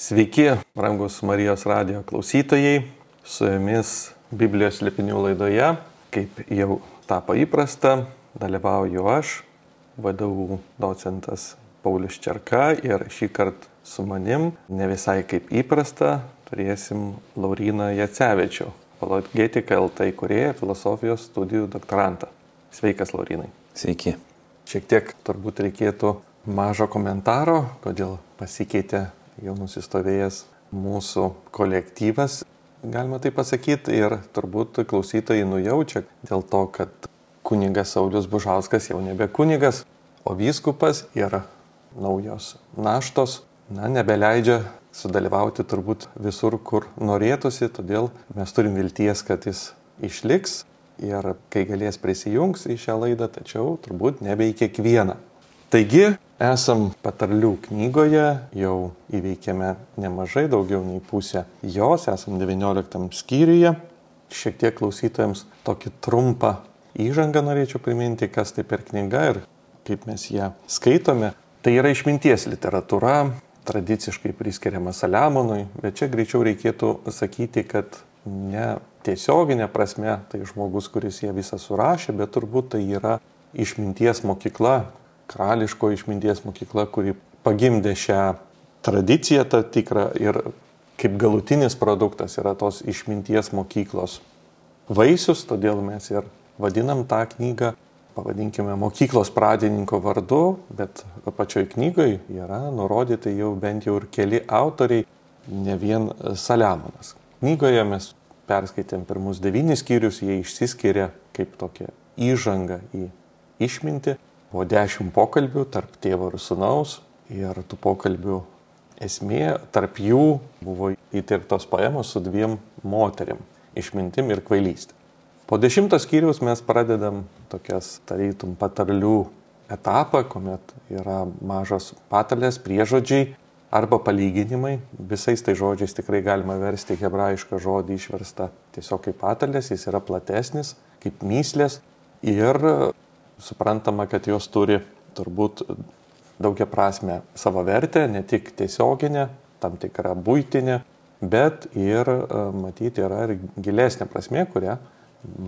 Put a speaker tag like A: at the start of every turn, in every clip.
A: Sveiki, brangus Marijos radio klausytojai. Su jumis Biblijos lipinių laidoje, kaip jau tapo įprasta, dalyvauju aš, vadovų docentas Paulius Čerka ir šį kartą su manim, ne visai kaip įprasta, turėsim Lauriną Jacevičių, apologetika LT kurieja filosofijos studijų doktorantą. Sveikas, Laurinai.
B: Sveiki.
A: Šiek tiek turbūt reikėtų mažo komentaro, kodėl pasikeitė jau nusistovėjęs mūsų kolektyvas, galima tai pasakyti, ir turbūt klausytojai nujaučia dėl to, kad kunigas Saulis Bužauskas jau nebe kunigas, o vyskupas yra naujos naštos, na, nebeleidžia sudalyvauti turbūt visur, kur norėtųsi, todėl mes turim vilties, kad jis išliks ir kai galės prisijungs į šią laidą, tačiau turbūt nebe į kiekvieną. Taigi, esam patarlių knygoje, jau įveikėme nemažai, daugiau nei pusę jos, esam 19 skyriuje. Šiek tiek klausytojams tokį trumpą įžangą norėčiau priminti, kas tai per knyga ir kaip mes ją skaitome. Tai yra išminties literatūra, tradiciškai priskiriama Saliamonui, bet čia greičiau reikėtų sakyti, kad ne tiesioginė prasme tai žmogus, kuris ją visą surašė, bet turbūt tai yra išminties mokykla, karališko išminties mokykla, kuri pagimdė šią tradiciją tą tikrą ir kaip galutinis produktas yra tos išminties mokyklos vaisius, todėl mes ir vadinam tą knygą, pavadinkime, mokyklos pradininko vardu, bet pačioj knygoje yra nurodyti jau bent jau ir keli autoriai, ne vien Saliamonas. Knygoje mes perskaitėm pirmus devynis skyrius, jie išsiskiria kaip tokia įžanga į išmintį buvo dešimt pokalbių tarp tėvo ir sunaus ir tų pokalbių esmė tarp jų buvo įtirtos paėmos su dviem moterim - išmintim ir kvailystė. Po dešimtos skyriaus mes pradedam tokias tarytum patarlių etapą, kuomet yra mažos patarlės, priežodžiai arba palyginimai. Visais tai žodžiais tikrai galima versti hebrajišką žodį išverstą tiesiog kaip patarlės, jis yra platesnis, kaip myslės ir suprantama, kad jos turi turbūt daugia prasme savo vertę, ne tik tiesioginę, tam tikrą būtinę, bet ir e, matyti yra ir gilesnė prasme, kurią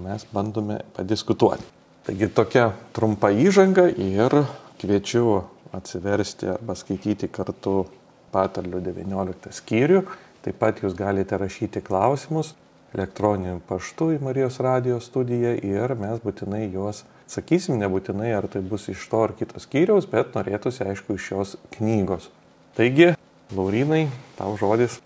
A: mes bandome padiskutuoti. Taigi tokia trumpa įžanga ir kviečiu atsiversti arba skaityti kartu patarlių 19 skyrių. Taip pat jūs galite rašyti klausimus elektroniniu paštu į Marijos radijos studiją ir mes būtinai juos sakysim, nebūtinai ar tai bus iš to ar kitos skyriaus, bet norėtųsi aišku iš šios knygos. Taigi, Laurinai, tau žodis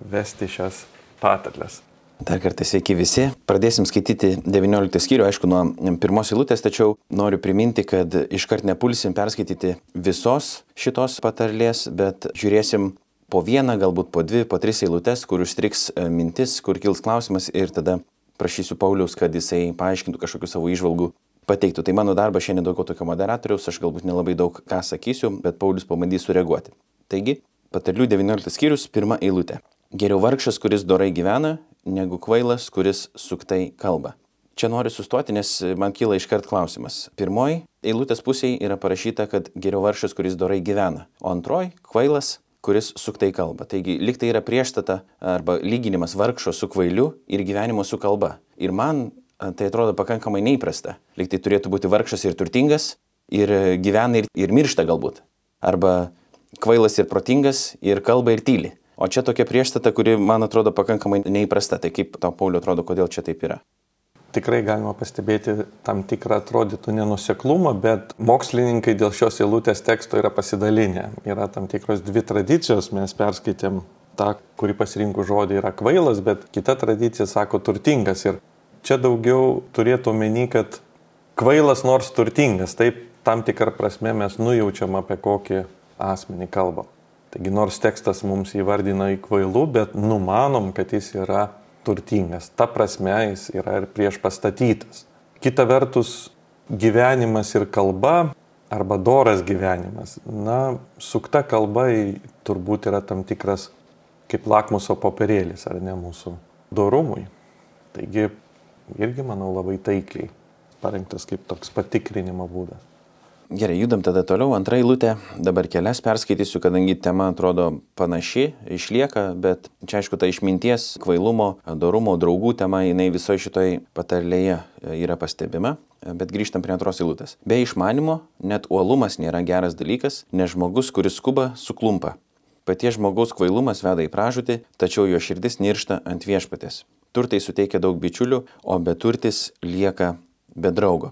A: vesti šias patarlės.
B: Dar kartą sveiki visi. Pradėsim skaityti 19 skyrių, aišku, nuo pirmos eilutės, tačiau noriu priminti, kad iškart nepulsim perskaityti visos šitos patarlės, bet žiūrėsim po vieną, galbūt po dvi, po tris eilutes, kur užstriks e, mintis, kur kils klausimas ir tada prašysiu Pauliaus, kad jisai paaiškintų kažkokių savo išvalgų pateiktų. Tai mano darbas šiandien daugiau tokio moderatoriaus, aš galbūt nelabai daug ką sakysiu, bet Paulius pabandys sureaguoti. Taigi, patarlių 19 skyrius, pirma eilutė. Geriau vargšas, kuris dorai gyvena, negu kvailas, kuris suktai kalba. Čia noriu sustoti, nes man kyla iškart klausimas. Pirmoji eilutės pusėje yra parašyta, kad geriau vargšas, kuris dorai gyvena, o antroji - kvailas, kuris suktai kalba. Taigi liktai yra priešstata arba lyginimas vargšo su kvailiu ir gyvenimo su kalba. Ir man tai atrodo pakankamai neįprasta. Liktai turėtų būti vargšas ir turtingas ir gyvena ir, ir miršta galbūt. Arba kvailas ir protingas ir kalba ir tyli. O čia tokia priešstata, kuri man atrodo pakankamai neįprasta. Tai kaip tau, Pauliu, atrodo, kodėl čia taip yra?
A: tikrai galima pastebėti tam tikrą atrodytų nenuseklumą, bet mokslininkai dėl šios eilutės teksto yra pasidalinę. Yra tam tikros dvi tradicijos, mes perskaitėm tą, kuri pasirinkų žodį yra kvailas, bet kita tradicija sako turtingas. Ir čia daugiau turėtų omeny, kad kvailas nors turtingas, taip tam tikrą prasme mes nujaučiam apie kokį asmenį kalbam. Taigi nors tekstas mums įvardina į kvailų, bet numanom, kad jis yra turtingas. Ta prasme jis yra ir prieš pastatytas. Kita vertus, gyvenimas ir kalba arba doras gyvenimas. Na, sukta kalba turbūt yra tam tikras kaip lakmuso popierėlis, ar ne mūsų dorumui. Taigi, irgi, manau, labai taikliai parengtas kaip toks patikrinimo būdas.
B: Gerai, judam tada toliau. Antra eilutė, dabar kelias perskaitysiu, kadangi tema atrodo panaši, išlieka, bet čia aišku ta išminties, kvailumo, dorumo, draugų tema, jinai visoje šitoje patarlėje yra pastebima. Bet grįžtam prie antros eilutės. Be išmanimo net uolumas nėra geras dalykas, nes žmogus, kuris skuba, suklumpa. Paties žmogaus kvailumas veda į pražūtį, tačiau jo širdis niršta ant viešpatės. Turtai suteikia daug bičiulių, o beturtis lieka be draugo.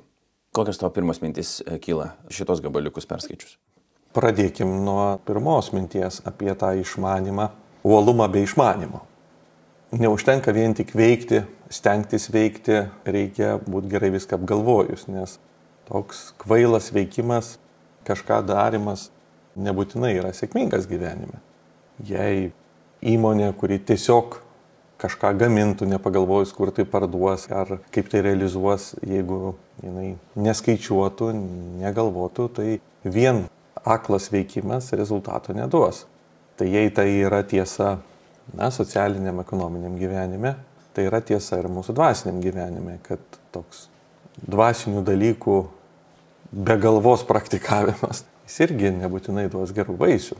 B: Kokios tavo pirmos mintis e, kyla šitos gabaliukus perskaičius?
A: Pradėkim nuo pirmos minties apie tą išmanimą, uolumą bei išmanimo. Neužtenka vien tik veikti, stengtis veikti, reikia būti gerai viską apgalvojus, nes toks kvailas veikimas, kažką darimas nebūtinai yra sėkmingas gyvenime. Jei įmonė, kuri tiesiog kažką gamintų, nepagalvojus, kur tai parduos ar kaip tai realizuos, jeigu jinai neskaičiuotų, negalvotų, tai vien aklas veikimas rezultato neduos. Tai jei tai yra tiesa, na, socialiniam, ekonominiam gyvenime, tai yra tiesa ir mūsų dvasiniam gyvenime, kad toks dvasinių dalykų be galvos praktikavimas, jis irgi nebūtinai duos gerų vaisių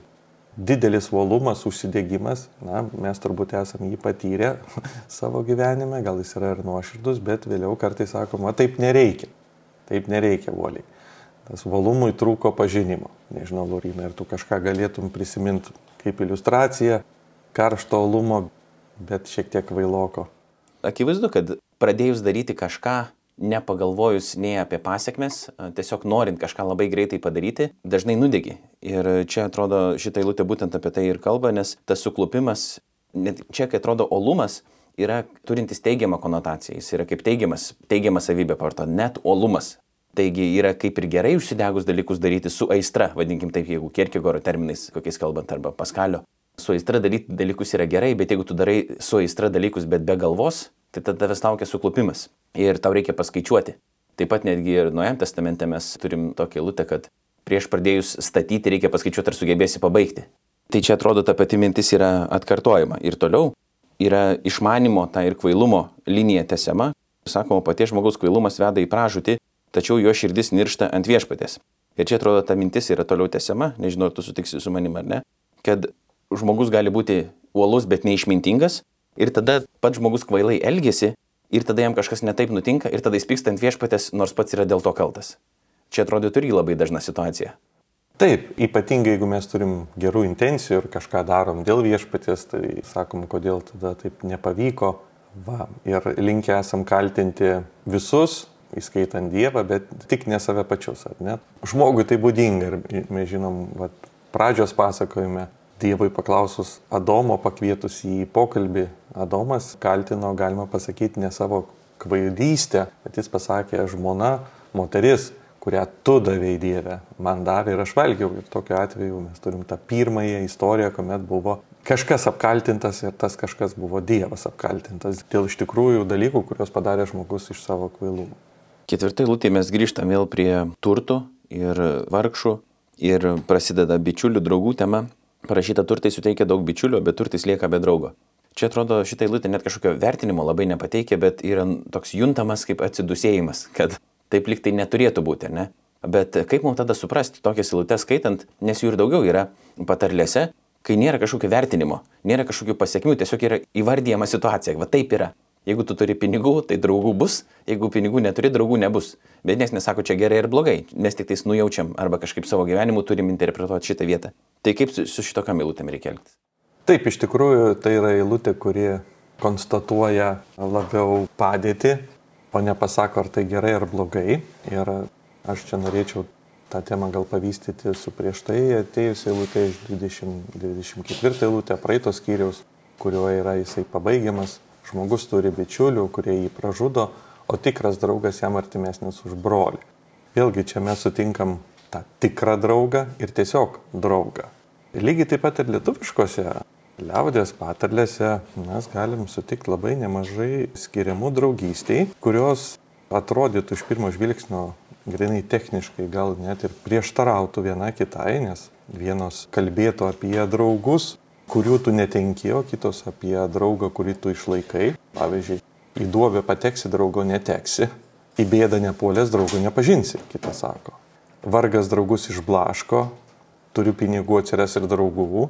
A: didelis volumas, užsidegimas, na, mes turbūt esame jį patyrę savo gyvenime, gal jis yra ir nuoširdus, bet vėliau kartais sakoma, taip nereikia, taip nereikia voliai. Tas volumui trūko pažinimo. Nežinau, Lorina, ar tu kažką galėtum prisiminti kaip iliustraciją, karšto olumo, bet šiek tiek vailoko.
B: Akivaizdu, kad pradėjus daryti kažką, nepagalvojus nei apie pasiekmes, tiesiog norint kažką labai greitai padaryti, dažnai nudegi. Ir čia atrodo šitą eilutę būtent apie tai ir kalba, nes tas suklupimas, net čia, kai atrodo olumas, yra turintis teigiamą konotaciją, jis yra kaip teigiamas, teigiama savybė parto, net olumas. Taigi yra kaip ir gerai užsidegus dalykus daryti su aistra, vadinkim taip, jeigu Kierkegoro terminais, kokiais kalbant, arba Paskalio. Su aistra daryti dalykus yra gerai, bet jeigu tu darai su aistra dalykus, bet be galvos, tai tada tavęs laukia suklupimas ir tau reikia paskaičiuoti. Taip pat netgi ir Nuojam testamente mes turim tokią lūtę, kad prieš pradėjus statyti reikia paskaičiuoti, ar sugebėsi pabaigti. Tai čia atrodo ta pati mintis yra atkartojama. Ir toliau yra išmanimo, ta ir kvailumo linija tesiama. Sakoma, paties žmogaus kvailumas veda į pražūtį, tačiau jo širdis niršta ant viešpatės. Ir čia atrodo ta mintis yra toliau tesiama, nežinau, ar tu sutiksi su manim ar ne, kad žmogus gali būti uolus, bet neišmintingas, ir tada pats žmogus kvailai elgesi, ir tada jam kažkas netaip nutinka ir tada jis pyksta ant viešpatės, nors pats yra dėl to kaltas. Čia atrodytų irgi labai dažna situacija.
A: Taip, ypatingai jeigu mes turim gerų intencijų ir kažką darom dėl viešpatės, tai sakom, kodėl tada taip nepavyko. Va, ir linkę esam kaltinti visus, įskaitant Dievą, bet tik ne save pačius, ar ne? Žmogui tai būdinga ir mes žinom, va, pradžios pasakojime Dievui paklausus Adomo, pakvietus į pokalbį, Adomas kaltino, galima pasakyti, ne savo kvailystę, bet jis pasakė, žmona, moteris, kurią tu davėjai Dievę, man davė ir aš valgiau. Ir tokiu atveju mes turim tą pirmąją istoriją, kuomet buvo kažkas apkaltintas ir tas kažkas buvo Dievas apkaltintas dėl iš tikrųjų dalykų, kuriuos padarė žmogus iš savo kvailumo.
B: Ketvirtai lūtė mes grįžtam vėl prie turtų ir vargšų ir prasideda bičiulių draugų tema. Parašyta turtai suteikia daug bičiulio, bet turtais lieka be draugo. Čia atrodo šitą eilutę net kažkokio vertinimo labai nepateikia, bet yra toks juntamas kaip atsidusėjimas, kad taip liktai neturėtų būti, ne? Bet kaip mums tada suprasti tokias eilutes skaitant, nes jų ir daugiau yra patarlėse, kai nėra kažkokio vertinimo, nėra kažkokių pasiekmių, tiesiog yra įvardyjama situacija, va taip yra. Jeigu tu turi pinigų, tai draugų bus, jeigu pinigų neturi, draugų nebus. Bet niekas nesako čia gerai ir blogai, mes tik tais nujaučiam arba kažkaip savo gyvenimu turim interpretuoti šitą vietą. Tai kaip su, su šitokiam eilutėm reikia elgtis?
A: Taip, iš tikrųjų tai yra eilutė, kuri konstatuoja labiau padėtį, o nepasako, ar tai gerai ar blogai. Ir aš čia norėčiau tą temą gal pavystyti su prieš tai atėjusia eilutė iš 20, 24 eilutė praeitos skyriaus, kurioje yra jisai pabaigiamas Žmogus turi bičiulių, kurie jį pražudo, o tikras draugas jam artimesnis už brolį. Vėlgi čia mes sutinkam tą tikrą draugą ir tiesiog draugą. Lygiai taip pat ir lietuviškose liaudės patarlėse mes galim sutikti labai nemažai skiriamų draugystiai, kurios atrodytų iš pirmo žvilgsnio grinai techniškai gal net ir prieštarautų viena kitai, nes vienos kalbėtų apie draugus, kurių tu netenki, o kitos apie draugą, kurį tu išlaikai. Pavyzdžiui, į duobę pateksi, draugo neteksi, į bėdą nepuolės, draugo nepažinsi, kitas sako. vargas draugus išblaško, turiu pinigų atsiras ir draugų.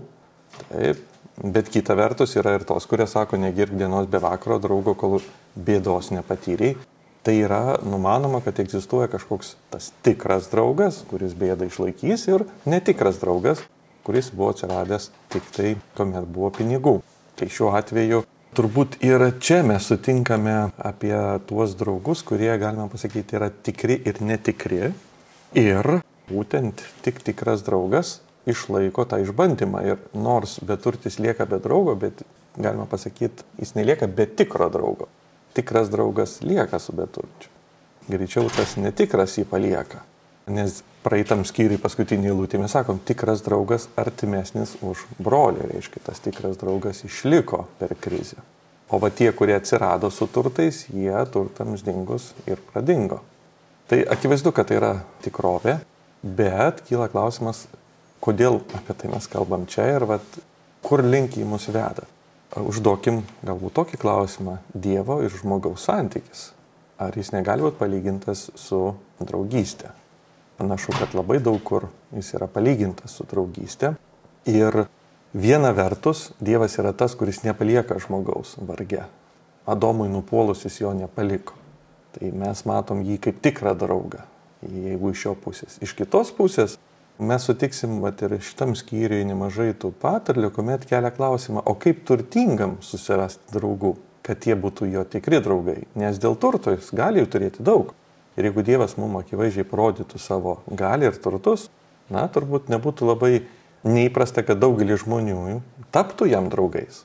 A: Taip, bet kita vertus yra ir tos, kurie sako, negirk dienos be vakaro draugo, kol bėdos nepatyrėjai. Tai yra numanoma, kad egzistuoja kažkoks tas tikras draugas, kuris bėdą išlaikys ir netikras draugas, kuris buvo atsiradęs tik tai, kuomet buvo pinigų. Tai šiuo atveju turbūt ir čia mes sutinkame apie tuos draugus, kurie, galima pasakyti, yra tikri ir netikri. Ir būtent tik tikras draugas išlaiko tą išbandymą. Ir nors beturtis lieka be draugo, bet galima pasakyti, jis nelieka be tikro draugo. Tikras draugas lieka su beturčiu. Greičiau tas netikras jį palieka. Nes praeitam skyriui paskutinį lūtį mes sakom, tikras draugas artimesnis už brolį, reiškia, tas tikras draugas išliko per krizę. O va tie, kurie atsirado su turtais, jie turtams dingus ir pradingo. Tai akivaizdu, kad tai yra tikrovė, bet kyla klausimas, kodėl apie tai mes kalbam čia ir vat, kur link į mus veda. Užduokim galbūt tokį klausimą - Dievo ir žmogaus santykis. Ar jis negali būti palygintas su draugystė? Panašu, kad labai daug kur jis yra palygintas su draugystė. Ir viena vertus, Dievas yra tas, kuris nepalieka žmogaus varge. Adomui nupuolus jis jo nepaliko. Tai mes matom jį kaip tikrą draugą, jeigu iš jo pusės. Iš kitos pusės mes sutiksim vat, ir šitam skyriui nemažai tų patarlių, kuomet kelia klausimą, o kaip turtingam susirasti draugų, kad jie būtų jo tikri draugai, nes dėl turto jis gali jų turėti daug. Ir jeigu Dievas mums akivaizdžiai parodytų savo gali ir turtus, na, turbūt nebūtų labai neįprasta, kad daugelis žmonių taptų jam draugais.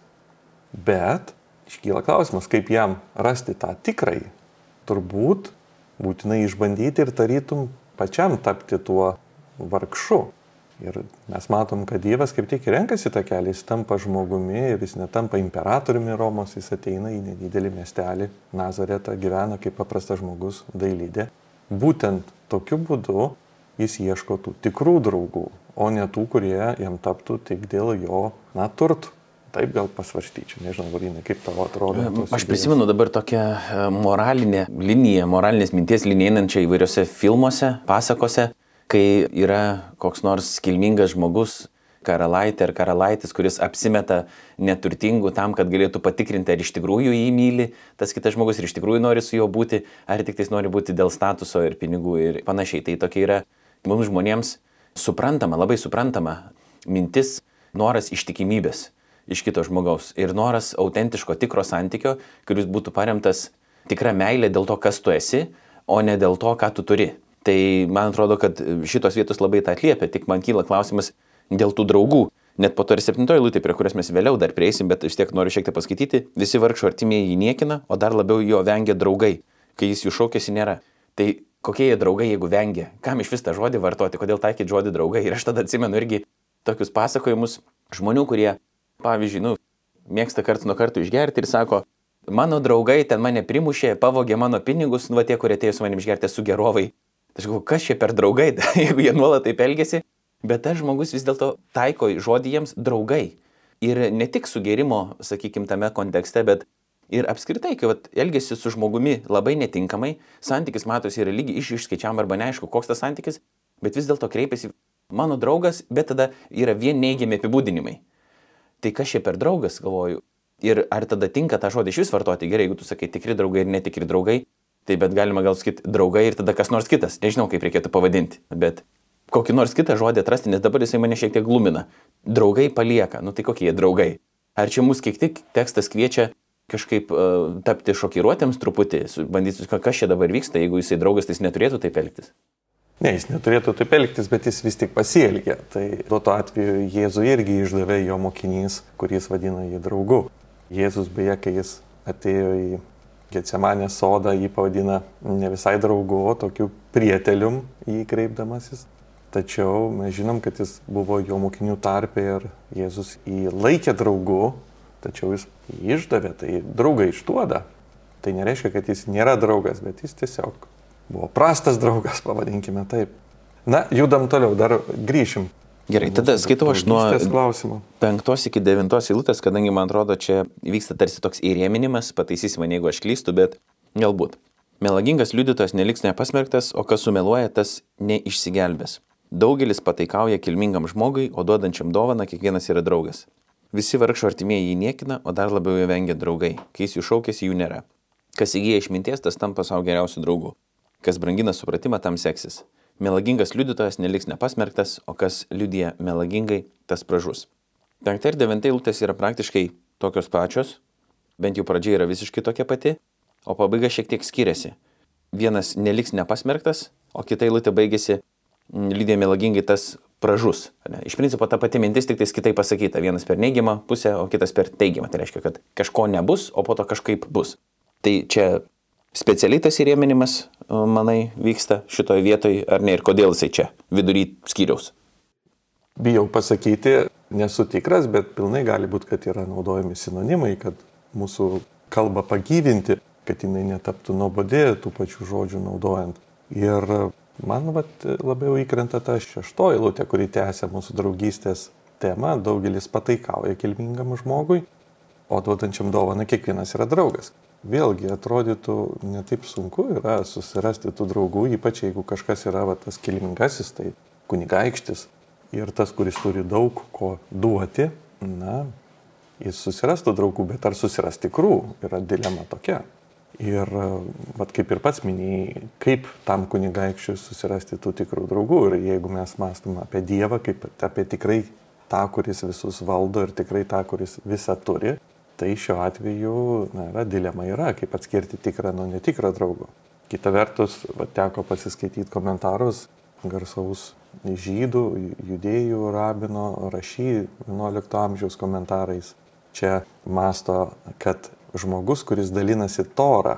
A: Bet iškyla klausimas, kaip jam rasti tą tikrai. Turbūt būtinai išbandyti ir tarytum pačiam tapti tuo vargšu. Ir mes matom, kad Dievas kaip tik renkasi tą kelią, jis tampa žmogumi ir jis netampa imperatoriumi Romos, jis ateina į nedidelį miestelį, Nazaretą, gyvena kaip paprastas žmogus, dailydė. Būtent tokiu būdu jis ieško tų tikrų draugų, o ne tų, kurie jam taptų tik dėl jo, na, turtų. Taip gal pasvarstyčiau, nežinau, Varinai, kaip tavo atrodo.
B: Aš prisimenu dabar tokią e, moralinę liniją, moralinės minties liniją einančią įvairiose filmuose, pasakose kai yra koks nors kilmingas žmogus, karalaitė ar karalaitis, kuris apsimeta neturtingu tam, kad galėtų patikrinti, ar iš tikrųjų jį myli tas kitas žmogus ir iš tikrųjų nori su juo būti, ar tik tais nori būti dėl statuso ir pinigų ir panašiai. Tai tokia yra mums žmonėms suprantama, labai suprantama mintis, noras ištikimybės iš kito žmogaus ir noras autentiško, tikro santykio, kuris būtų paremtas tikra meilė dėl to, kas tu esi, o ne dėl to, ką tu turi. Tai man atrodo, kad šitos vietos labai tą atliepia, tik man kyla klausimas dėl tų draugų. Net po to ir septintoji lūtė, prie kurios mes vėliau dar prieisim, bet vis tiek noriu šiek tiek paskaityti, visi vargšo artimieji jį niekina, o dar labiau jo vengia draugai, kai jis jų šaukėsi nėra. Tai kokie jie draugai, jeigu vengia? Kam iš vis tą žodį vartoti, kodėl taikyti žodį draugai? Ir aš tada atsimenu irgi tokius pasakojimus žmonių, kurie, pavyzdžiui, nu, mėgsta karts nuo karto išgerti ir sako, mano draugai ten mane primušė, pavogė mano pinigus, nu, va tie, kurie atėjo su manim išgerti, su gerovai. Tai aš galvoju, kas čia per draugai, jeigu jie nuolat taip elgesi, bet tas žmogus vis dėlto taiko žodį jiems draugai. Ir ne tik sugerimo, sakykime, tame kontekste, bet ir apskritai, kai vat, elgesi su žmogumi labai netinkamai, santykis matosi yra lygiai iš išskaičiam arba neaišku, koks tas santykis, bet vis dėlto kreipiasi mano draugas, bet tada yra vien neigiami apibūdinimai. Tai kas čia per draugas, galvoju. Ir ar tada tinka tą žodį iš vis vartoti gerai, jeigu tu sakai tikri draugai ir netikri draugai, Tai bet galima gal sakyti draugai ir tada kas nors kitas. Nežinau, kaip reikėtų pavadinti, bet kokį nors kitą žodį atrasti, nes dabar jisai mane šiek tiek glumina. Draugai palieka. Nu tai kokie jie draugai? Ar čia mus kiek tik tekstas kviečia kažkaip uh, tapti šokiruotėms truputį, bandyti, kas čia dabar vyksta, jeigu jisai draugas, tai jis neturėtų taip elgtis?
A: Ne, jis neturėtų taip elgtis, bet jis vis tik pasielgia. Tai tuo atveju Jėzų irgi išdavė jo mokinys, kuris vadina jį draugu. Jėzus beje, kai jis atėjo į Getsemanės sodą jį pavadina ne visai draugu, o tokiu prietelium jį kreipdamasis. Tačiau mes žinom, kad jis buvo jo mokinių tarpė ir Jėzus jį laikė draugu, tačiau jis jį išdavė, tai draugai išduoda. Tai nereiškia, kad jis nėra draugas, bet jis tiesiog buvo prastas draugas, pavadinkime taip. Na, judam toliau, dar grįšim
B: Gerai, tada skaitau aš nuo penktos iki devintos eilutės, kadangi man atrodo, čia vyksta tarsi toks įrėminimas, pataisysi mane, jeigu aš klystu, bet galbūt. Melagingas liudytojas neliks nepasmerktas, o kas sumeluoja, tas neišsigelbės. Daugelis pataikauja kilmingam žmogui, o duodančiam dovaną kiekvienas yra draugas. Visi vargšo artimieji jį niekina, o dar labiau jo vengia draugai. Kai jis jų šaukėsi, jų nėra. Kas įgyja išminties, tas tampa savo geriausių draugų. Kas brangina supratimą, tam seksis. Melagingas liudytojas neliks nepasmerktas, o kas liudija melagingai, tas pražus. Penkta ir devinta eilutės yra praktiškai tokios pačios, bent jau pradžia yra visiškai tokia pati, o pabaiga šiek tiek skiriasi. Vienas neliks nepasmerktas, o kita eilutė baigėsi lydė melagingai tas pražus. Ne? Iš principo ta pati mintis tik tais kitaip pasakyta. Vienas per neigiamą pusę, o kitas per teigiamą. Tai reiškia, kad kažko nebus, o po to kažkaip bus. Tai čia specialiai tas įrėminimas, manai, vyksta šitoje vietoje, ar ne, ir kodėl jisai čia, vidury skyriaus?
A: Bijau pasakyti, nesu tikras, bet pilnai gali būti, kad yra naudojami sinonimai, kad mūsų kalbą pagyvinti, kad jinai netaptų nuobodė tų pačių žodžių naudojant. Ir man vat, labiau įkrenta ta šeštoji lūtė, kuri tęsia mūsų draugystės temą. Daugelis pataikauja kilmingam žmogui, o duodančiam dovaną kiekvienas yra draugas vėlgi atrodytų netaip sunku yra susirasti tų draugų, ypač jeigu kažkas yra va, tas kilmingasis, tai kunigaikštis ir tas, kuris turi daug ko duoti, na, jis susirastų draugų, bet ar susiras tikrų, yra dilema tokia. Ir, vat, kaip ir pats minėjai, kaip tam kunigaikščiui susirasti tų tikrų draugų. Ir jeigu mes mąstum apie Dievą, kaip apie tikrai tą, kuris visus valdo ir tikrai tą, kuris visą turi, Tai šiuo atveju na, yra dilema yra, kaip atskirti tikrą nuo netikrą draugo. Kita vertus, va, teko pasiskaityti komentarus garsaus žydų, judėjų, rabino, rašy 11 amžiaus komentarais. Čia masto, kad žmogus, kuris dalinasi torą,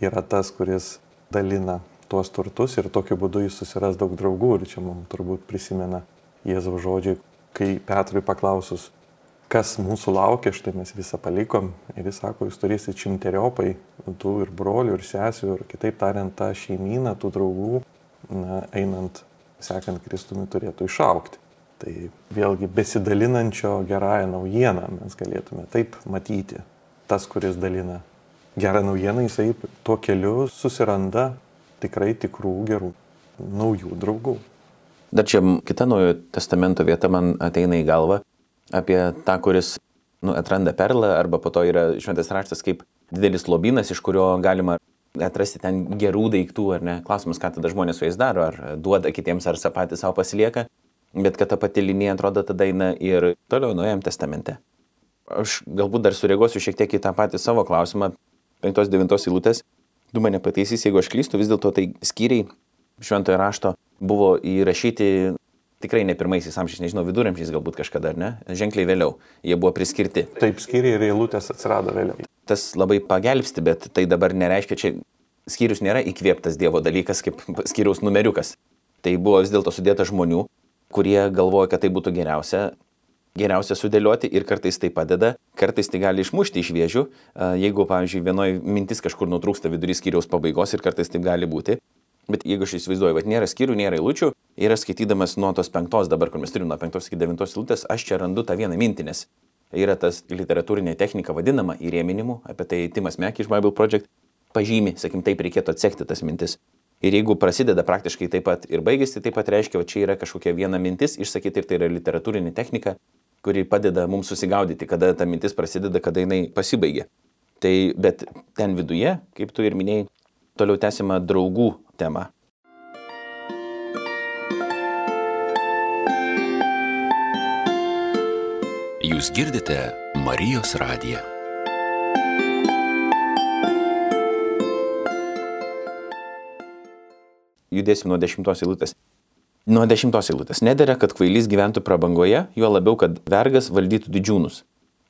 A: yra tas, kuris dalina tuos turtus ir tokiu būdu jis susiras daug draugų. Ir čia mums turbūt prisimena Jėzaus žodžiai, kai Petrui paklausus, kas mūsų laukia, štai mes visą palikom ir jis sako, jūs turėsite šimteriopai tų ir brolių, ir sesių, ir kitaip tariant, tą šeimyną, tų draugų, na, einant, sekant Kristumi, turėtų išaukti. Tai vėlgi besidalinančio gerąją naujieną mes galėtume taip matyti. Tas, kuris dalina gerą naujieną, jisai tuo keliu susiranda tikrai tikrų gerų naujų draugų.
B: Dar čia kita naujojo testamento vieta man ateina į galvą apie tą, kuris nu, atranda perlą arba po to yra šventas raštas kaip didelis lobynas, iš kurio galima atrasti ten gerų daiktų, ar ne? Klausimas, ką tada žmonės su jais daro, ar duoda kitiems, ar patys savo pasilieka, bet kad ta pati linija atrodo tada eina ir toliau Naujajam testamente. Aš galbūt dar sureaguosiu šiek tiek į tą patį savo klausimą, 5-9 eilutės. Du mane pataisys, jeigu aš klystu, vis dėlto tai skyriai šventojo rašto buvo įrašyti tikrai ne pirmaisiais amžiais, nežinau, viduramžiais galbūt kažkada, ar ne, ženkliai vėliau jie buvo priskirti.
A: Taip, skyriai ir eilutės atsirado vėliau.
B: Tas labai pagelbsti, bet tai dabar nereiškia, čia skyrius nėra įkvėptas Dievo dalykas kaip skyriaus numeriukas. Tai buvo vis dėlto sudėta žmonių, kurie galvoja, kad tai būtų geriausia, geriausia sudėlioti ir kartais tai padeda, kartais tai gali išmušti iš vėžių, jeigu, pavyzdžiui, vienoje mintis kažkur nutrūksta vidury skyriaus pabaigos ir kartais taip gali būti. Bet jeigu aš įsivaizduoju, kad nėra skyrių, nėra eilučių, ir skaitydamas nuo tos penktos, dabar kur mes turime nuo penktos iki devintos eilutės, aš čia randu tą vieną mintį, nes yra tas literatūrinė technika vadinama įrėminimu, apie tai Timas Mek iš Bible Project pažymi, sakim, taip reikėtų atsekti tas mintis. Ir jeigu prasideda praktiškai taip pat ir baigėsi, taip pat reiškia, kad čia yra kažkokia viena mintis išsakyti ir tai yra literatūrinė technika, kuri padeda mums susigaudyti, kada ta mintis prasideda, kada jinai pasibaigia. Tai bet ten viduje, kaip tu ir minėjai, toliau tęsima draugų tema.
C: Jūs girdite Marijos radiją.
B: Judėsim nuo dešimtos eilutės. Nuo dešimtos eilutės. Nedėra, kad kvailys gyventų prabangoje, juo labiau, kad vergas valdytų didžiūnus.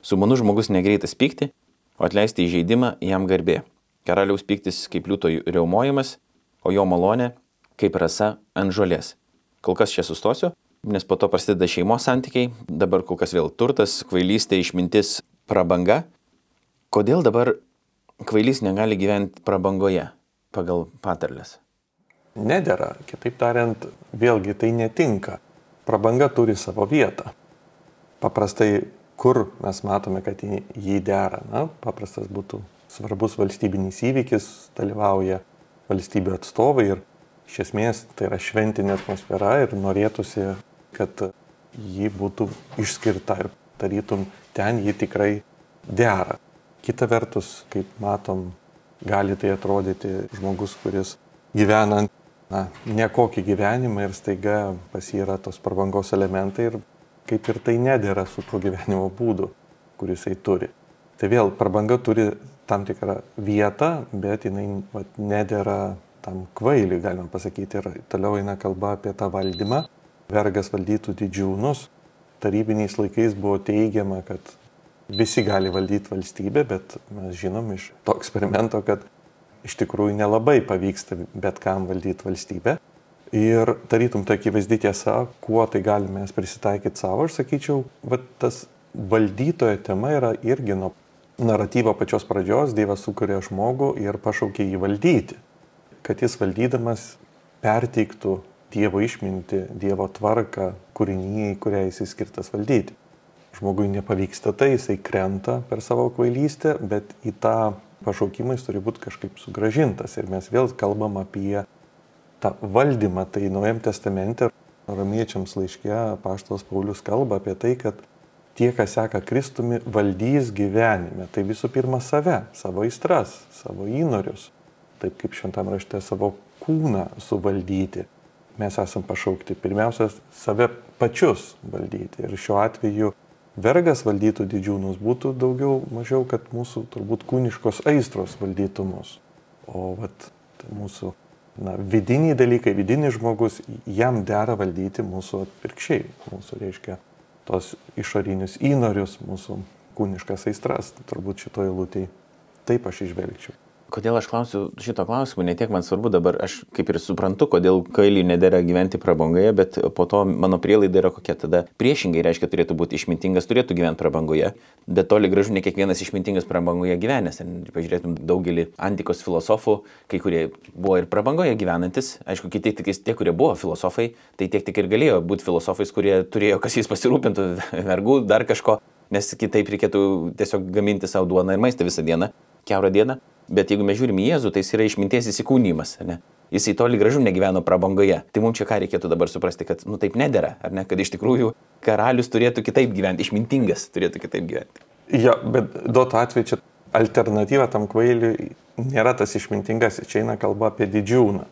B: Sumanus žmogus negreitas pykti, o atleisti įžeidimą jam garbė. Karaliaus piktis kaip liūto reumojimas, o jo malonė kaip rasa ant žolės. Kol kas čia sustosiu, nes po to prasideda šeimos santykiai, dabar kol kas vėl turtas, kvailystė, išmintis, prabanga. Kodėl dabar kvailys negali gyventi prabangoje pagal patarlės?
A: Nedėra, kitaip tariant, vėlgi tai netinka. Prabanga turi savo vietą. Paprastai, kur mes matome, kad jį dera, na, paprastas būtų svarbus valstybinis įvykis, dalyvauja valstybių atstovai ir iš esmės tai yra šventinė atmosfera ir norėtųsi, kad ji būtų išskirta ir tarytum ten ji tikrai dera. Kita vertus, kaip matom, gali tai atrodyti žmogus, kuris gyvena na, nekokį gyvenimą ir staiga pas jį yra tos prabangos elementai ir kaip ir tai nedėra su tuo gyvenimo būdu, kuris jisai turi. Tai vėl prabanga turi tam tikrą vietą, bet jinai vat, nedėra tam kvailiui, galima pasakyti. Ir toliau eina kalba apie tą valdymą. Vergas valdytų didžiūnus. Tarybiniais laikais buvo teigiama, kad visi gali valdyti valstybę, bet mes žinom iš to eksperimento, kad iš tikrųjų nelabai pavyksta bet kam valdyti valstybę. Ir tarytum ta akivaizdi tiesa, kuo tai galime mes prisitaikyti savo, aš sakyčiau, va, tas valdytojo tema yra irgi nuo naratyvo pačios pradžios, Dievas sukuria žmogų ir pašaukė jį valdyti, kad jis valdydamas perteiktų Dievo išminti, Dievo tvarką kūrinyje, kurią jis skirtas valdyti. Žmogui nepavyksta tai, jisai krenta per savo kvailystę, bet į tą pašaukimą jis turi būti kažkaip sugražintas. Ir mes vėl kalbam apie tą valdymą, tai Naujam testamente, romiečiams laiške, paštas Paulius kalba apie tai, kad tie, kas seka Kristumi, valdys gyvenime. Tai visų pirma save, savo įstras, savo įnorius. Taip kaip šventam rašte savo kūną suvaldyti. Mes esam pašaukti pirmiausia save pačius valdyti. Ir šiuo atveju vergas valdytų didžiūnus būtų daugiau, mažiau, kad mūsų turbūt kūniškos aistros valdytų mus. O vat mūsų na, vidiniai dalykai, vidinis žmogus, jam dera valdyti mūsų atvirkščiai. Mūsų reiškia tos išorinius įnorius, mūsų kūniškas aistras, turbūt šitoje lūtėje. Taip aš išvelgčiau.
B: Kodėl aš klausiu šito klausimu, ne tiek man svarbu dabar, aš kaip ir suprantu, kodėl kailiui nedėra gyventi prabangoje, bet po to mano prielaida yra kokia tada priešingai, reiškia, turėtų būti išmintingas, turėtų gyventi prabangoje, bet toli gražu ne kiekvienas išmintingas prabangoje gyvenęs. Pažiūrėtum daugelį antikos filosofų, kai kurie buvo ir prabangoje gyvenantis, aišku, kiti tik tie, kurie buvo filosofai, tai tiek tik ir galėjo būti filosofais, kurie turėjo kas jais pasirūpintų, vergų, dar kažko, nes kitaip reikėtų tiesiog gaminti savo duoną ir maistą visą dieną, keurą dieną. Bet jeigu mes žiūrime į Jėzų, tai jis yra išminties įsikūnymas. Ne? Jisai toli gražu negyveno prabangoje. Tai mums čia ką reikėtų dabar suprasti, kad nu taip nedėra, ar ne, kad iš tikrųjų karalius turėtų kitaip gyventi, išmintingas turėtų kitaip gyventi.
A: Jo, bet duotų atveju čia alternatyva tam kvailiui nėra tas išmintingas, čia eina kalba apie didžiūną.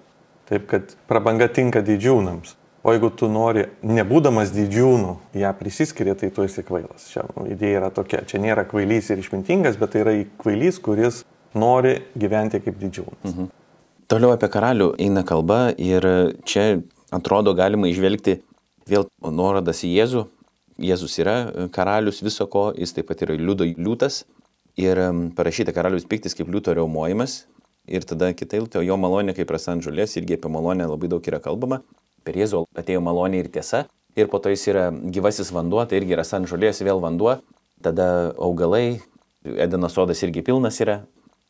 A: Taip kad prabanga tinka didžiūnams. O jeigu tu nori, nebūdamas didžiūnų, ją prisiskiria, tai tu esi kvailas. Čia idėja yra tokia. Čia nėra kvailys ir išmintingas, bet tai yra kvailys, kuris nori gyventi kaip didžiūnas. Mhm.
B: Toliau apie karalių eina kalba ir čia atrodo galima išvelgti vėl nuorodas į Jėzų. Jėzus yra karalius viso ko, jis taip pat yra liudo liūtas ir parašyta karalius piktis kaip liūto reumojimas. Ir tada kitai, tai jo malonė kaip prasant žolės, irgi apie malonę labai daug yra kalbama. Per Jėzų atėjo malonė ir tiesa. Ir po to jis yra gyvasis vanduo, tai irgi yra sant žolės, vėl vanduo. Tada augalai, Edeno sodas irgi pilnas yra,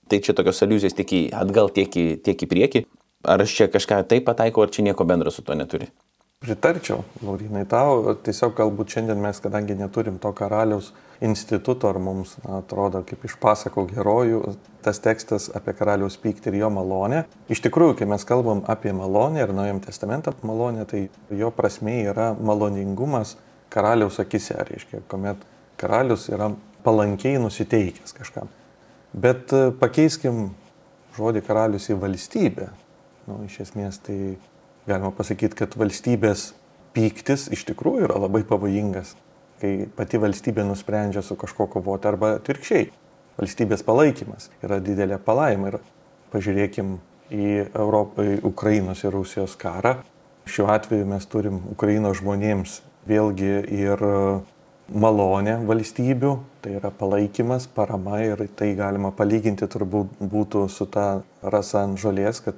B: Tai čia tokios aliuzijos tiek į atgal, tiek į, tiek į priekį. Ar aš čia kažką taip pataikau, ar čia nieko bendro su to neturi?
A: Pritarčiau, Laurinai, tau. Tiesiog galbūt šiandien mes, kadangi neturim to karaliaus instituto, ar mums na, atrodo kaip iš pasakų herojų, tas tekstas apie karaliaus pyktį ir jo malonę. Iš tikrųjų, kai mes kalbam apie malonę ir Naujam testamentą malonę, tai jo prasme yra maloningumas karaliaus akise, reiškia, kuomet karalius yra palankiai nusiteikęs kažkam. Bet e, pakeiskim žodį karalius į valstybę. Nu, iš esmės tai galima pasakyti, kad valstybės pyktis iš tikrųjų yra labai pavojingas, kai pati valstybė nusprendžia su kažko kovoti arba atvirkščiai. Valstybės palaikymas yra didelė palaima ir pažiūrėkim į Europą, į Ukrainos ir Rusijos karą. Šiuo atveju mes turim Ukrainos žmonėms vėlgi ir malonė valstybių, tai yra palaikymas, parama ir tai galima palyginti turbūt būtų su ta rasa ant žolės, kad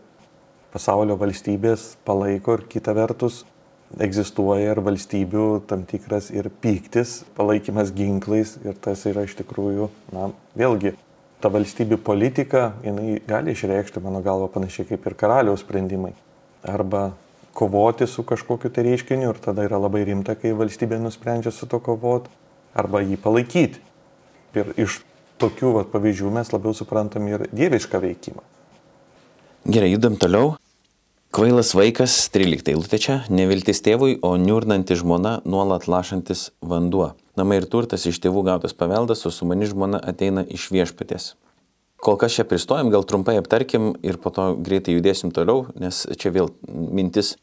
A: pasaulio valstybės palaiko ir kita vertus egzistuoja ir valstybių tam tikras ir pyktis, palaikymas ginklais ir tas yra iš tikrųjų, na, vėlgi, ta valstybių politika, jinai gali išreikšti, mano galva, panašiai kaip ir karaliaus sprendimai. Arba kovoti su kažkokiu tai reiškiniu ir tada yra labai rimta, kai valstybė nusprendžia su to kovoti arba jį palaikyti. Ir iš tokių vat, pavyzdžių mes labiau suprantam ir dievišką veikimą.
B: Gerai, judam toliau. Kvailas vaikas, 13 eilutė čia, neviltis tėvui, o niurnanti žmona nuolat lašantis vanduo. Namai ir turtas iš tėvų gautas paveldas, o su mani žmona ateina iš viešpatės. Kol kas čia pristojom, gal trumpai aptarkim ir po to greitai judėsim toliau, nes čia vėl mintis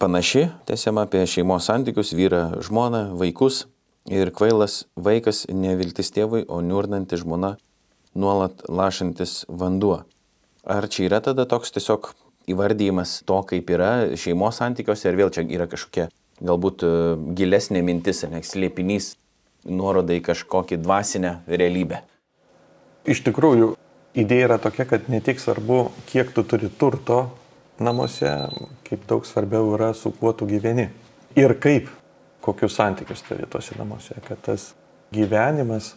B: panaši, tęsiama apie šeimos santykius, vyrą, žmoną, vaikus. Ir kvailas vaikas neviltis tėvui, o niurnanti žmona nuolat lašantis vanduo. Ar čia yra tada toks tiesiog įvardyjimas to, kaip yra šeimos santykiuose, ir vėl čia yra kažkokia galbūt e, gilesnė mintis, ar slėpinys, nuoroda į kažkokį dvasinę realybę?
A: Iš tikrųjų, idėja yra tokia, kad ne tik svarbu, kiek tu turi turto namuose, kaip daug svarbiau yra su kuo tu gyveni. Ir kaip, kokius santykius turi tose namuose, kad tas gyvenimas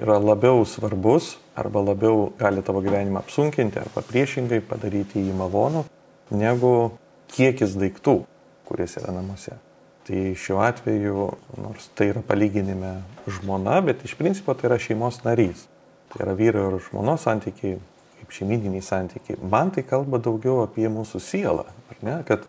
A: yra labiau svarbus arba labiau gali tavo gyvenimą apsunkinti arba priešingai padaryti jį malonu, negu kiekis daiktų, kuris yra namuose. Tai šiuo atveju, nors tai yra palyginime žmona, bet iš principo tai yra šeimos narys. Tai yra vyro ir žmonos santykiai, kaip šeimininiai santykiai. Man tai kalba daugiau apie mūsų sielą, ar ne? Kad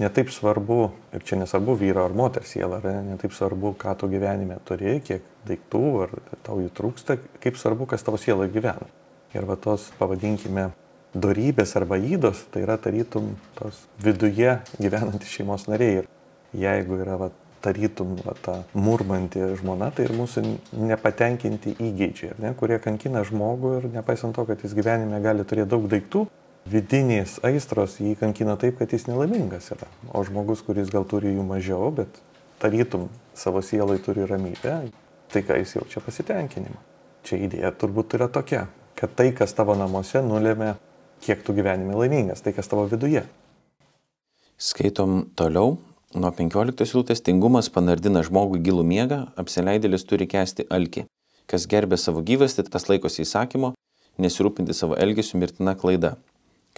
A: netaip svarbu, ir čia nesvarbu vyro ar moters siela, ar ne, netaip svarbu, ką tu gyvenime turi, kiek daiktų, ar tau jų trūksta, kaip svarbu, kas tavo siela gyvena. Ir va tos, pavadinkime, darybės arba įdos, tai yra tarytum tos viduje gyvenantys šeimos nariai. Ir jeigu yra va, tarytum va, ta murmanti žmona, tai ir mūsų nepatenkinti įgeidžiai, ne, kurie kankina žmogų ir nepaisant to, kad jis gyvenime gali turėti daug daiktų, vidinės aistros jį kankina taip, kad jis nelaimingas yra. O žmogus, kuris gal turi jų mažiau, bet tarytum savo sielai turi ramybę, tai ką jis jaučia pasitenkinimą. Čia idėja turbūt yra tokia, kad tai, kas tavo namuose, nulėmė, kiek tu gyvenime laimingas, tai kas tavo viduje.
B: Skaitom toliau. Nuo 15 eilutės tingumas panardina žmogui gilų miegą, apsileidėlis turi kesti alkį. Kas gerbė savo gyvastį, tas laikosi įsakymo, nesirūpinti savo elgesiu mirtina klaida.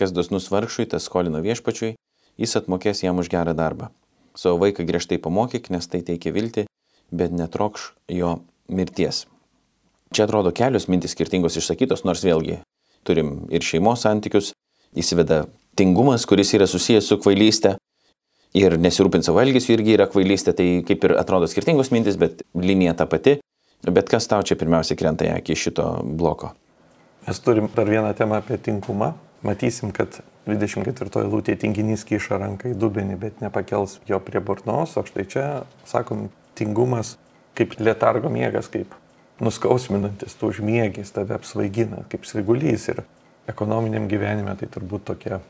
B: Kas dosnus vargšui, tas skolina viešpačiui, jis atmokės jam už gerą darbą. Savo vaiką griežtai pamokyk, nes tai teikia viltį, bet netrokš jo mirties. Čia atrodo kelios mintis skirtingos išsakytos, nors vėlgi turim ir šeimos santykius, įsiveda tingumas, kuris yra susijęs su kvailystė, ir nesirūpinti savo elgesiu irgi yra kvailystė, tai kaip ir atrodo skirtingos mintis, bet linija ta pati. Bet kas tau čia pirmiausia krenta į akį šito bloko?
A: Mes turim dar vieną temą apie tinkumą. Matysim, kad 24 lūtė tinginys kiša ranką į dubenį, bet nepakels jo prie burnos, o štai čia, sakom, tingumas kaip letargo miegas, kaip nuskausminantis, tu užmiegis, tave apsvaigina, kaip svigulys. Ir ekonominiam gyvenime tai turbūt tokia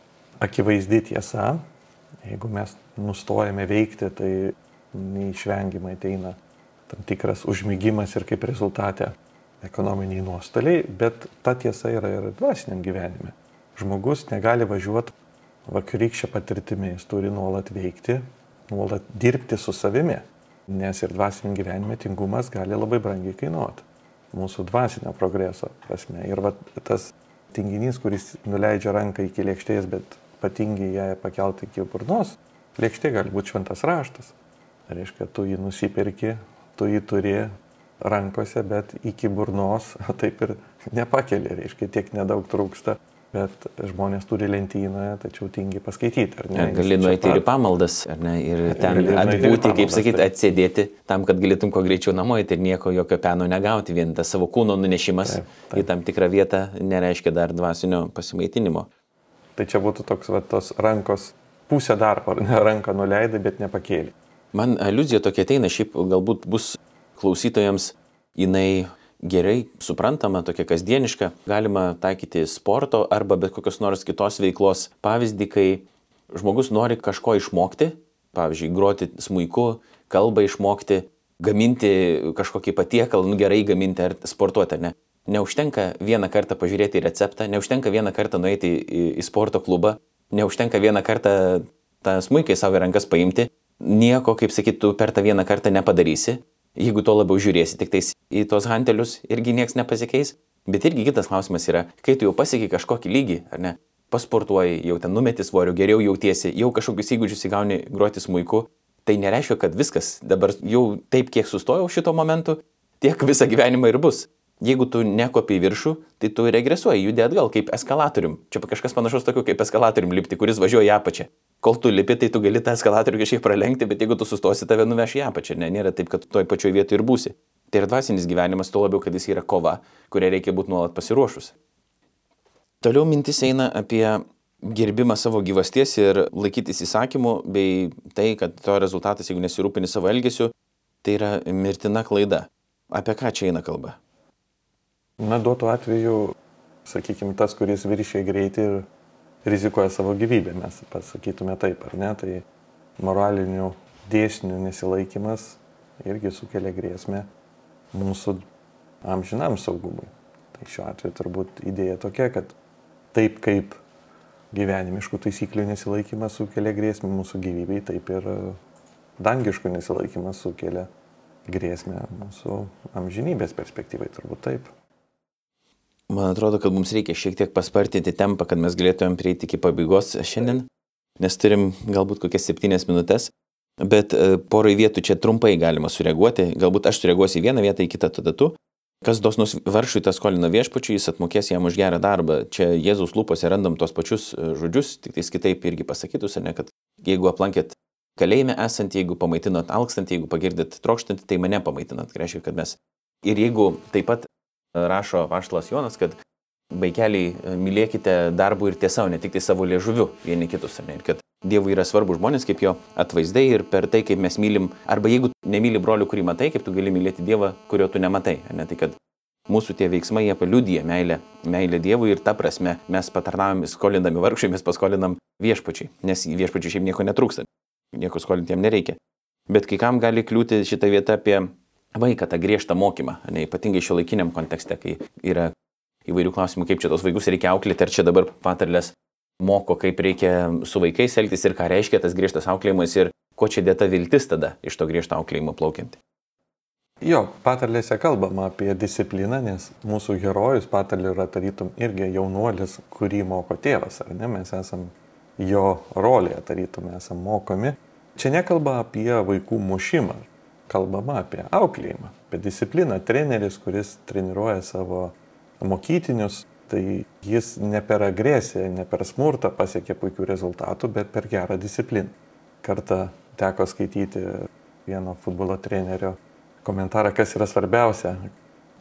A: akivaizdi tiesa, Jeigu mes nustojame veikti, tai neišvengiamai ateina tam tikras užmygimas ir kaip rezultate ekonominiai nuostoliai, bet ta tiesa yra ir dvasiniam gyvenime. Žmogus negali važiuoti vakarykščią patirtimį, jis turi nuolat veikti, nuolat dirbti su savimi, nes ir dvasiniam gyvenime tingumas gali labai brangiai kainuoti. Mūsų dvasinio progreso prasme. Ir va, tas tinginys, kuris nuleidžia ranką iki lėkštės, bet ypatingai ją pakelti iki burnos, lėkštė gali būti šventas raštas. Reiškia, tu jį nusipirki, tu jį turi rankose, bet iki burnos taip ir nepakeli, reiškia, tiek nedaug trūksta. Bet žmonės turi lentynoje, tačiau tingi paskaityti, ar ne?
B: Gali nueiti ir į pamaldas, ar ne? Ir ten atbūti, kaip sakyti, atsėdėti tam, kad galėtum kuo greičiau namo ir nieko jokio peno negauti. Vien tas savo kūno nunešimas taip, taip. į tam tikrą vietą nereiškia dar dvasinio pasimaitinimo.
A: Tai čia būtų toks va, tos rankos pusė darbo, ar ne ranką nuleidai, bet nepakėlė.
B: Man aluzija tokia ateina, šiaip galbūt bus klausytojams jinai gerai suprantama, tokia kasdieniška, galima taikyti sporto arba bet kokios nors kitos veiklos pavyzdį, kai žmogus nori kažko išmokti, pavyzdžiui, groti smūku, kalbą išmokti, gaminti kažkokį patiekalą, nu gerai gaminti ar sportuoti, ar ne. Neužtenka vieną kartą pažiūrėti receptą, neužtenka vieną kartą nueiti į, į sporto klubą, neužtenka vieną kartą tą smūkiai savo rankas paimti. Nieko, kaip sakytų, per tą vieną kartą nepadarysi. Jeigu to labiau žiūrėsi tik tais į tos hantelius, irgi niekas nepasikeis. Bet irgi kitas klausimas yra, kai tu jau pasiekai kažkokį lygį, ar ne, pasportuoji, jau ten numeti svorio, geriau jautiesi, jau kažkokius įgūdžius įgauni groti smūku, tai nereiškia, kad viskas dabar jau taip, kiek sustojau šito momentu, tiek visą gyvenimą ir bus. Jeigu tu nekopi į viršų, tai tu regresuoji, judi atgal kaip eskalatorium. Čia kažkas panašaus tokiu kaip eskalatorium lipti, kuris važiuoja į apačią. Kol tu lipi, tai tu gali tą eskalatorių kažkiek pralenkti, bet jeigu tu sustosi, tave nuveš į apačią. Ne, nėra taip, kad toj pačioj vietoje ir būsi. Tai yra dvasinis gyvenimas, tuo labiau, kad jis yra kova, kurią reikia būti nuolat pasiruošus. Toliau mintis eina apie gerbimą savo gyvasties ir laikytis įsakymų, bei tai, kad to rezultatas, jeigu nesirūpini savo elgesiu, tai yra mirtina klaida. Apie ką čia eina kalba?
A: Na, duotų atveju, sakykime, tas, kuris viršė greitį ir rizikuoja savo gyvybę, mes pasakytume taip, ar ne, tai moralinių dėsnių nesilaikimas irgi sukelia grėsmę mūsų amžinam saugumui. Tai šiuo atveju turbūt idėja tokia, kad taip kaip gyvenimiškų taisyklių nesilaikimas sukelia grėsmę mūsų gyvybei, taip ir dangiškų nesilaikimas sukelia grėsmę mūsų amžinybės perspektyvai, turbūt taip.
B: Man atrodo, kad mums reikia šiek tiek paspartinti tempą, kad mes galėtumėm prieiti iki pabaigos šiandien, nes turim galbūt kokias septynias minutės, bet e, porai vietų čia trumpai galima sureaguoti, galbūt aš sureaguosiu į vieną vietą, į kitą tada tu, Kas dosnus varšui tas skolina viešpačiui, jis atmokės jam už gerą darbą. Čia Jėzaus lūpose randam tos pačius e, žodžius, tik tais kitaip irgi pasakytus, ne, kad jeigu aplankėt kalėjime esant, jeigu pamaitinot alkstant, jeigu pagirdėt trokštant, tai mane pamaitinat. Tai reiškia, kad mes. Ir jeigu taip pat rašo Vaštalas Jonas, kad vaikeliai mylėkite darbų ir tiesa, o ne tik tai savo liežuviu vieni kitus. Ne, ir kad Dievui yra svarbu žmonės kaip jo atvaizdai ir per tai, kaip mes mylim, arba jeigu nemyli brolių, kurį matai, kaip tu gali mylėti Dievą, kurio tu nematai. Ne tai, kad mūsų tie veiksmai, jie paliudyja meilę, meilę Dievui ir ta prasme mes patarnaujam, skolindami vargšai, mes paskolinam viešpačiai, nes viešpačiai šiaip nieko netrūksta, nieko skolinti jam nereikia. Bet kai kam gali kliūti šitą vietą apie vaiką, tą griežtą mokymą, ne, ypatingai šio laikiniam kontekste, kai yra įvairių klausimų, kaip čia tos vaikus reikia auklėti, ar čia dabar patarlės moko, kaip reikia su vaikais elgtis ir ką reiškia tas griežtas auklėjimas ir ko čia dėta viltis tada iš to griežto auklėjimo plaukianti.
A: Jo, patarlėse kalbama apie discipliną, nes mūsų herojus patarlė yra tarytum irgi jaunuolis, kurį moko tėvas, ar ne? Mes esam jo rolėje, tarytum esam mokomi. Čia nekalba apie vaikų mušimą, kalbama apie auklėjimą, apie discipliną. Treneris, kuris treniruoja savo mokytinius, tai jis ne per agresiją, ne per smurtą pasiekė puikių rezultatų, bet per gerą discipliną. Kartą teko skaityti vieno futbolo trenerio komentarą, kas yra svarbiausia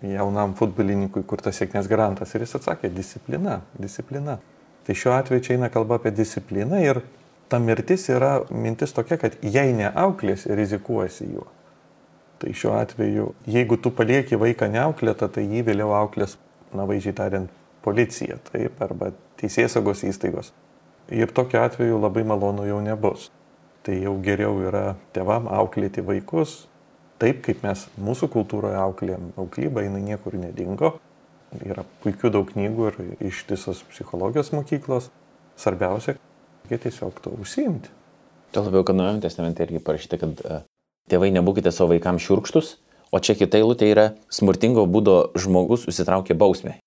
A: jaunam futbolininkui, kur tas sėkmės garantas. Ir jis atsakė - disciplina, disciplina. Tai šiuo atveju čia eina kalba apie discipliną ir ta mirtis yra mintis tokia, kad jei neauklėsi, rizikuosi juo. Tai šiuo atveju, jeigu tu palieki vaiką neauklėtą, tai jį vėliau auklės, na vaizdžiai tariant, policija, taip, arba teisėsaugos įstaigos. Ir tokiu atveju labai malonu jau nebus. Tai jau geriau yra tevam auklėti vaikus taip, kaip mes mūsų kultūroje auklėjom. Auklyba jinai niekur nedingo. Yra puikių daug knygų ir ištisos psichologijos mokyklos. Svarbiausia, reikia tiesiog to užsiimti.
B: Tuo labiau, kad Naujame testamente irgi parašyta, kad uh, tėvai nebūkite savo vaikams šiurkštus, o čia kita eilutė yra smurtingo būdo žmogus užsitraukė bausmę.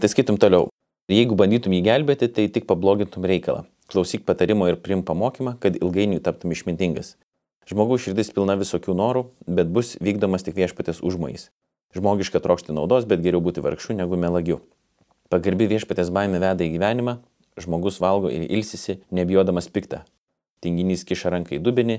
B: Tai skaitum toliau. Jeigu bandytum jį gelbėti, tai tik pablogintum reikalą. Klausyk patarimo ir prim pamokymą, kad ilgainiui taptum išmintingas. Žmogaus širdis pilna visokių norų, bet bus vykdomas tik viešpatės užmojais. Žmogiška trokšti naudos, bet geriau būti vargšu negu melagiu. Pagarbi viešpatės baime veda į gyvenimą, žmogus valgo ir ilsisi, nebijodamas piktą. Tinginys kiša ranką į dubinį,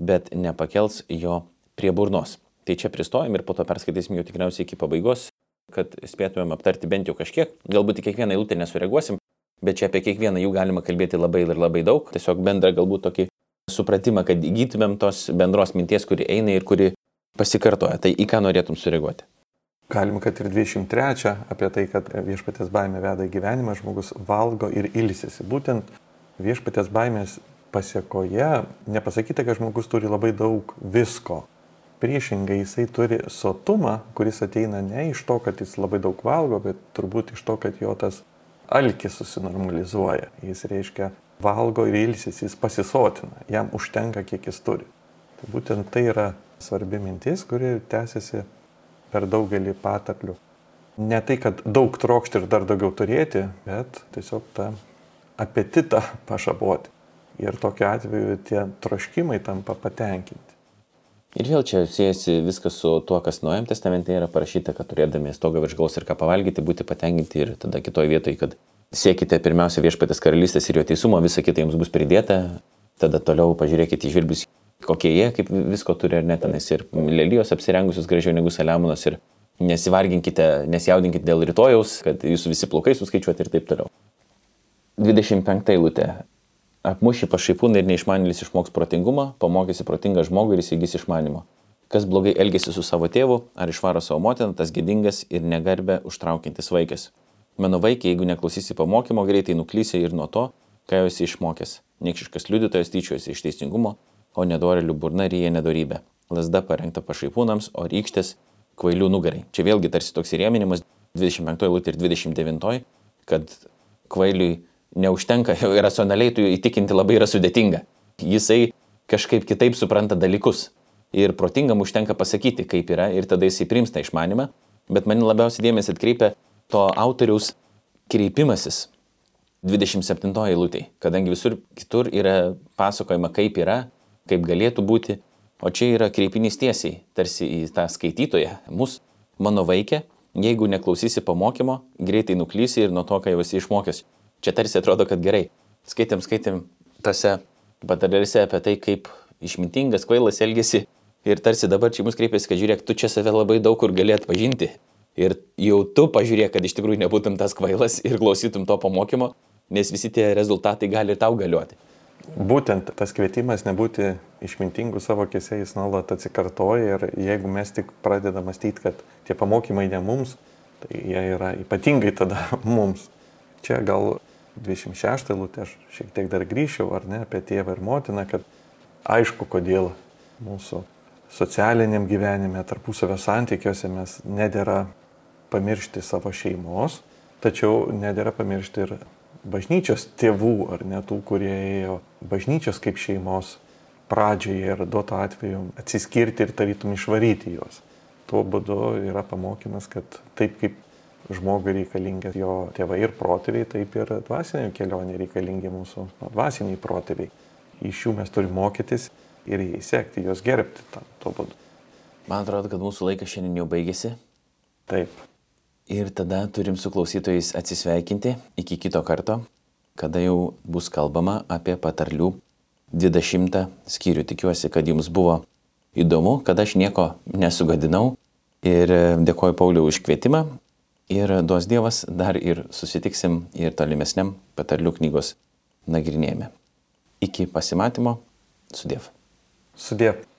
B: bet nepakels jo prie burnos. Tai čia pristojom ir po to perskaitysim jau tikriausiai iki pabaigos kad spėtumėm aptarti bent jau kažkiek. Galbūt į kiekvieną eilutę nesureaguosim, bet čia apie kiekvieną jų galima kalbėti labai ir labai daug. Tiesiog bendrą galbūt tokį supratimą, kad įgytumėm tos bendros minties, kuri eina ir kuri pasikartoja. Tai į ką norėtum sureaguoti?
A: Galima, kad ir 23 apie tai, kad viešpatės baimė veda į gyvenimą, žmogus valgo ir ilsisi. Būtent viešpatės baimės pasiekoje nepasakyta, kad žmogus turi labai daug visko Priešingai jisai turi sotumą, kuris ateina ne iš to, kad jis labai daug valgo, bet turbūt iš to, kad jo tas alkis susinormalizuoja. Jis reiškia valgo ir ilsis, jis pasisotina, jam užtenka, kiek jis turi. Tai būtent tai yra svarbi mintis, kuri tęsiasi per daugelį patarlių. Ne tai, kad daug trokšti ir dar daugiau turėti, bet tiesiog tą apetitą pašaboti. Ir tokiu atveju tie troškimai tampa patenkinti.
B: Ir vėl čia siejasi viskas su tuo, kas Naujam testamente yra parašyta, kad turėdami stogą virš gaus ir ką pavalgyti, būti patenkinti ir tada kitoje vietoje, kad siekite pirmiausia viešpatės karalystės ir jo teisumo, visa kita jums bus pridėta, tada toliau pažiūrėkite į žvirblius, kokie jie, kaip visko turi ar net tenais ir lelijos apsirengusius gražiau negu Saliamonas ir nesivarginkite, nesijaudinkite dėl rytojaus, kad jūsų visi plaukai suskaičiuoti ir taip toliau. 25 eilutė. Apmuši pašaipūną ir neišmanėlis išmoks protingumą, pamokysi protingą žmogų ir įsigys išmanimo. Kas blogai elgesi su savo tėvu ar išvaro savo motiną, tas gėdingas ir negarbę užtraukiantis vaikas. Mano vaikai, jeigu neklausysi pamokymo, greitai nuklysi ir nuo to, ką jau esi išmokęs. Niekšiškas liudytojas tyčiojasi iš teisingumo, o nedorelių burna ryja nedorybė. Lasda parengta pašaipūnams, o rykštės kvailių nugarai. Čia vėlgi tarsi toks įrėminimas 25 eilutė ir 29, kad kvailiui neužtenka, racionaliai tu įtikinti labai yra sudėtinga. Jisai kažkaip kitaip supranta dalykus. Ir protingam užtenka pasakyti, kaip yra, ir tada jisai primsta išmanimą. Bet man labiausiai dėmesį atkreipia to autoriaus kreipimasis 27 eilutėje, kadangi visur kitur yra pasakojama, kaip yra, kaip galėtų būti, o čia yra kreipinys tiesiai, tarsi į tą skaitytoją, mus, mano vaikė, jeigu neklausysi pamokymo, greitai nuklysi ir nuo to, ką jau esi išmokęs. Čia tarsi atrodo, kad gerai. Skaitėm, skaitėm tose patarėse apie tai, kaip išmintingas kvailas elgesi. Ir tarsi dabar čia mus kreipiasi, kad žiūrėk, tu čia save labai daug kur gali atpažinti. Ir jau tu pažiūrėk, kad iš tikrųjų nebūtum tas kvailas ir klausytum to pamokymo, nes visi tie rezultatai gali ir tau galioti.
A: Būtent tas kvietimas nebūti išmintingų savo kėsiais nuolat atsikartoja ir jeigu mes tik pradedame mąstyti, kad tie pamokymai ne mums, tai jie yra ypatingai tada mums. Čia gal 26 eilutė, aš šiek tiek dar grįšiau, ar ne, apie tėvą ir motiną, kad aišku, kodėl mūsų socialiniam gyvenime, tarpusavio santykiuose mes nedėra pamiršti savo šeimos, tačiau nedėra pamiršti ir bažnyčios tėvų, ar ne tų, kurie ėjo bažnyčios kaip šeimos pradžioje ir duoto atveju atsiskirti ir tarytum išvaryti juos. Tuo būdu yra pamokymas, kad taip kaip žmogui reikalingi jo tėvai ir protėviai, taip ir dvasiniai kelionė reikalingi mūsų dvasiniai protėviai. Iš jų mes turime mokytis ir įsekti, juos gerbti tam, tuo būdu.
B: Man atrodo, kad mūsų laikas šiandien jau baigėsi.
A: Taip.
B: Ir tada turim su klausytojais atsisveikinti iki kito karto, kada jau bus kalbama apie patarlių 20 skyrių. Tikiuosi, kad jums buvo įdomu, kad aš nieko nesugadinau. Ir dėkoju Pauliu už kvietimą Ir duos Dievas dar ir susitiksim ir tolimesniam patarlių knygos nagrinėjime. Iki pasimatymo, sudėv.
A: Sudėv.